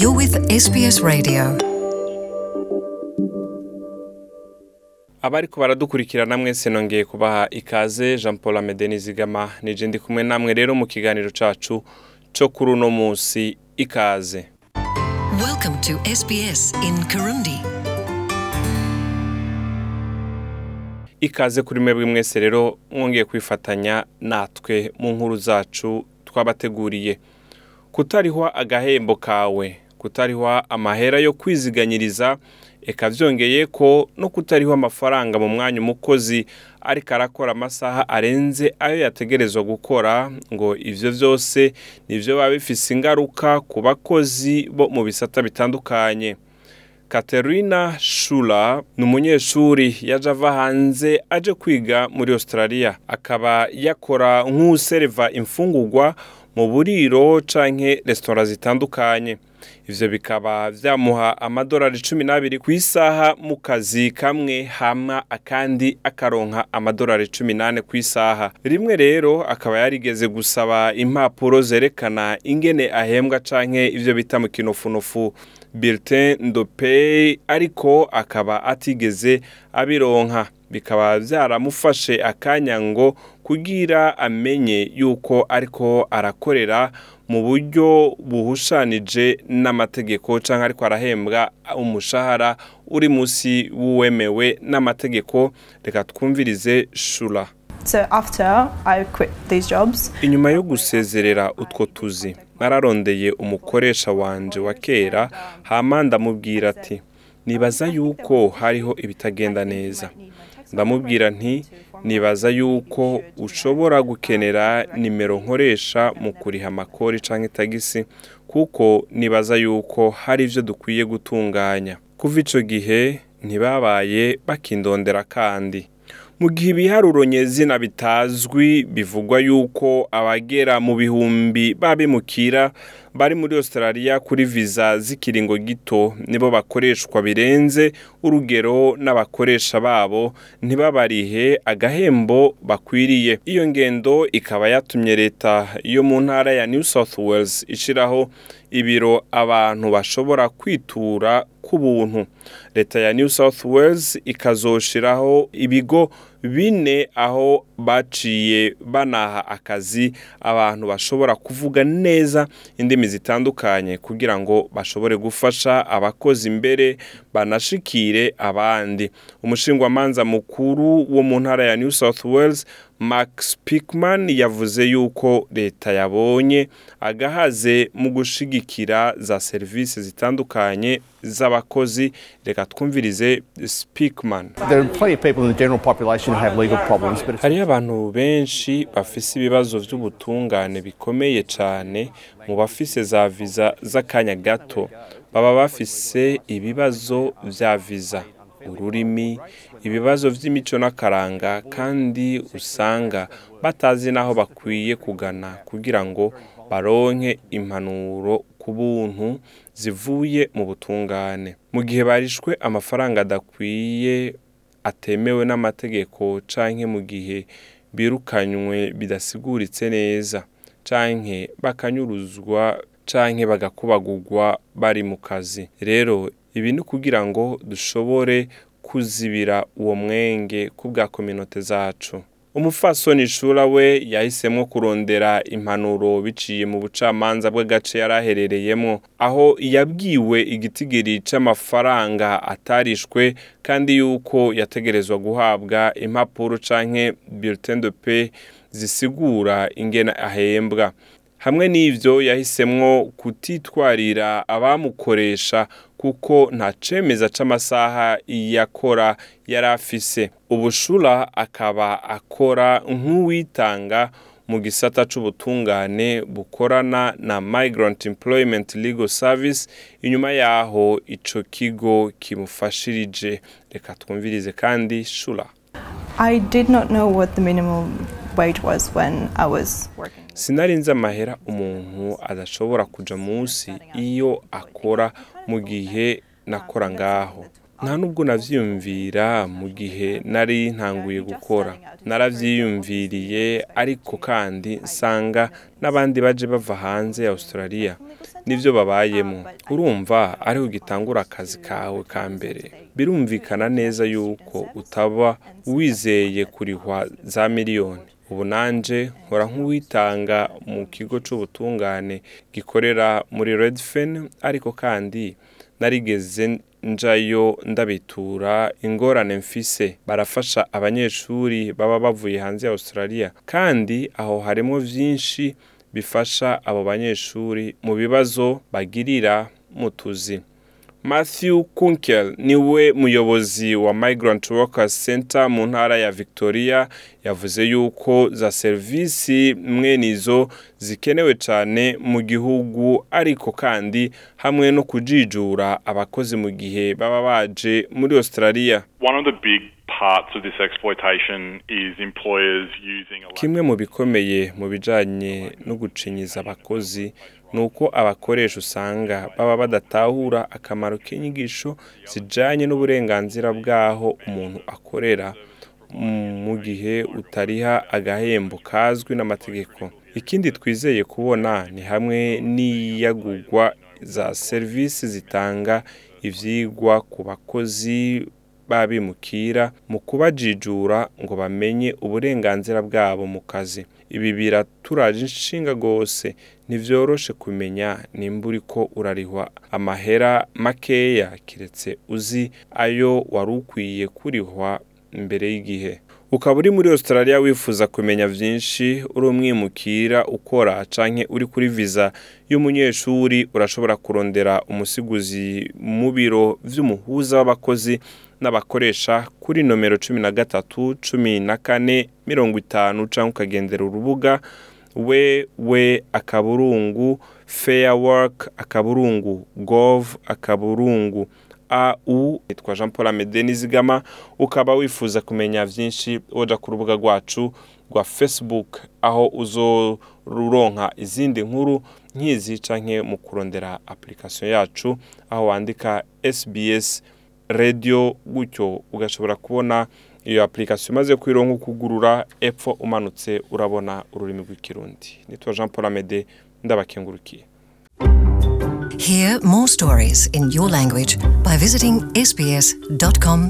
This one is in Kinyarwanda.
You're with SBS Radio. abariko baradukurikirana mwese nongeye kubaha ikaze jean paul amede nizigama nije ndi kumwe namwe rero mu kiganiro cacu co kuri uno musi ikaze Welcome to SBS in Kirundi. ikaze kuri mwebwe mwese rero mwongeye kwifatanya natwe mu nkuru zacu twabateguriye kutarihwa agahembo kawe kutarihwa amahera yo kwiziganyiriza eka vyongeye ko no kutarihwa amafaranga mu mwanya umukozi ariko arakora amasaha arenze ayo yategerezwa gukora ngo ivyo vyose nivyo biba bifise ingaruka ku bakozi bo mu bisata bitandukanye. Katerina Shula ni umunyeshuri yaje ava hanze aje kwiga muri Australia. Akaba yakora nk'userva imfungurwa mu buriro canke resitora zitandukanye. Ivyo bikaba vyamuha amadolari cumi n'abiri ku isaha mu kazi kamwe hama akandi akaronka amadolari cumi n'ane ku isaha rimwe rero akaba yarigeze gusaba impapuro zerekana ingene ahembwa canke ivyo bita mu kinofunofu. Bulletin de ariko akaba atigeze abironka. Bikaba vyaramufashe akanya ngo kugira amenye yuko ariko arakorera mu buryo buhushanije n'amategeko canke ariko arahembwa umushahara uri musi w'uwemewe n'amategeko. Reka twumvirize shura So after I quit these jobs, inyuma yo gusezerera utwo tuzi nararondeye umukoresha wanje wa kera hama ndamubwira ati nibaza yuko hariho ibitagenda neza. Ndamubwira nti nibaza yuko ushobora gukenera nimero nkoresha mu kuriha amakori canke tagisi kuko nibaza yuko hari ivyo dukwiye gutunganya. Kuva ico gihe ntibabaye bakindondera kandi. Mu gihe ibiharuro nyezina bitazwi bivugwa yuko abagera mu bihumbi babimukira bari muri Australia kuri viza z'ikiringo gito nibo bakoreshwa birenze urugero n'abakoresha babo ntibabarihe agahembo bakwiriye. Iyo ngendo ikaba yatumye leta yo mu ntara ya New South Wales ishiraho ibiro abantu bashobora kwitura ku buntu leta ya New South Wales ikazoshiraho ibigo bine aho baciye banaha akazi abantu bashobora kuvuga neza indimi zitandukanye kugira ngo bashobore gufasha abakozi imbere banashikire abandi. Umushingwamanza mukuru wo mu ntara ya New South Wales Max Pickman yavuze yuko leta yabonye agahaze mu gushigikira za serivisi zitandukanye z'abakozi. Reka twumvirize it's hariyo abantu benshi bafise ibibazo vy'ubutungane bikomeye cane mu bafise za viza z'akanya gato. Baba bafise ibibazo vya viza ururimi ibibazo vy'imico n'akaranga kandi usanga batazi n'aho bakwiye kugana kugira ngo baronke impanuro ku buntu zivuye mu butungane. Mu gihe barishwe amafaranga adakwiye atemewe n'amategeko canke mu gihe birukanywe bidasiguritse neza canke bakanyuruzwa canke bagakubagurwa bari mu kazi. Rero ibi ni kugira ngo dushobore kuzibira uwo mwenge ku bwa kominote zacu. Umufasoni shura we yahisemwo kurondera impanuro biciye mu bucamanza bw'agace yari aherereyemo aho yabwiwe igitigiri c'amafaranga atarishwe kandi yuko yategerezwa guhabwa impapuro canke bulletin de paie zisigura ingene ahembwa. Hamwe n'ivyo yahisemwo kutitwarira abamukoresha kuko nta cemeza c'amasaha yakora yari afise. Ubushura akaba akora nk'uwitanga mu gisata c'ubutungane bukorana na Migrant Employment Legal Service. Inyuma yaho ico kigo kimufashirije. Reka twumvirize kandi shura I did not know what the minimum wage was when I was working. Sinari nzi amahera umuntu adashobora kuja munsi iyo akora mu gihe nakora ngaho. Nta nubwo navyiyumvira mu gihe nari ntanguye gukora. Naravyiyumviriye ariko kandi nsanga n'abandi baje bava hanze ya australia n'ibyo babayemo urumva ariho ugitangura akazi kawe ka mbere. Birumvikana neza yuko utaba wizeye kurihwa za miliyoni. Ubu nanje nkora nk'uwitanga mu kigo c'ubutungane gikorera muri redfen ariko kandi narigeze njayo ndabitura ingorane mfise. Barafasha abanyeshuri baba bavuye hanze ya australia kandi aho harimo vyinshi bifasha abo banyeshuri mu bibazo bagirira mu tuzi. Matthew Kunkel ni we muyobozi wa Migrant Workers Center mu ntara ya Victoria yavuze yuko za serivisi mwene izo zikenewe cyane mu gihugu ariko kandi hamwe no kujijura abakozi mu gihe baba baje muri Australia. Kimwe mu bikomeye mu bijanye no gucinyiza abakozi ni uko abakoresha usanga baba badatahura akamaro k'inyigisho zijanye n'uburenganzira bw'aho umuntu akorera mu gihe utariha agahembo kazwi n'amategeko. Ikindi twizeye kubona ni hamwe n'iyagurwa za serivisi zitanga ivyigwa ku bakozi babimukira mu kubajijura ngo bamenye uburenganzira bwabo mu kazi. Ibi biraturaje inshinga rwose. Ntivyoroshe kumenya nimba uriko urarihwa. Amahera makeya kiretse uzi ayo wari ukwiye kurihwa mbere y'igihe. Ukaba uri muri australia wifuza kumenya vyinshi uri umwimukira ukora canke uri kuri viza y'umunyeshuri urashobora kurondera umusiguzi mu biro vy'umuhuza w'abakozi n'abakoresha kuri nomero cumi na gatatu cumi na kane mirongo itanu cyangwa ukagendera urubuga we we akaburungu fairwork akaburungu gov akaburungu au yitwa jean paul amede nizigama ukaba wifuza kumenya byinshi woja ku rubuga rwacu rwa facebook aho uzoruronka izindi nkuru nk'izi canke mu kurondera application yacu aho wandika sbs radio gutyo ugashobora kubona iyo application. Imaze kwironka ukugurura epfo umanutse urabona ururimi rw'ikirundi. Nitwa jean paul amede ndabakengurukiye. Hear more stories in your language by visiting sbs.com.au.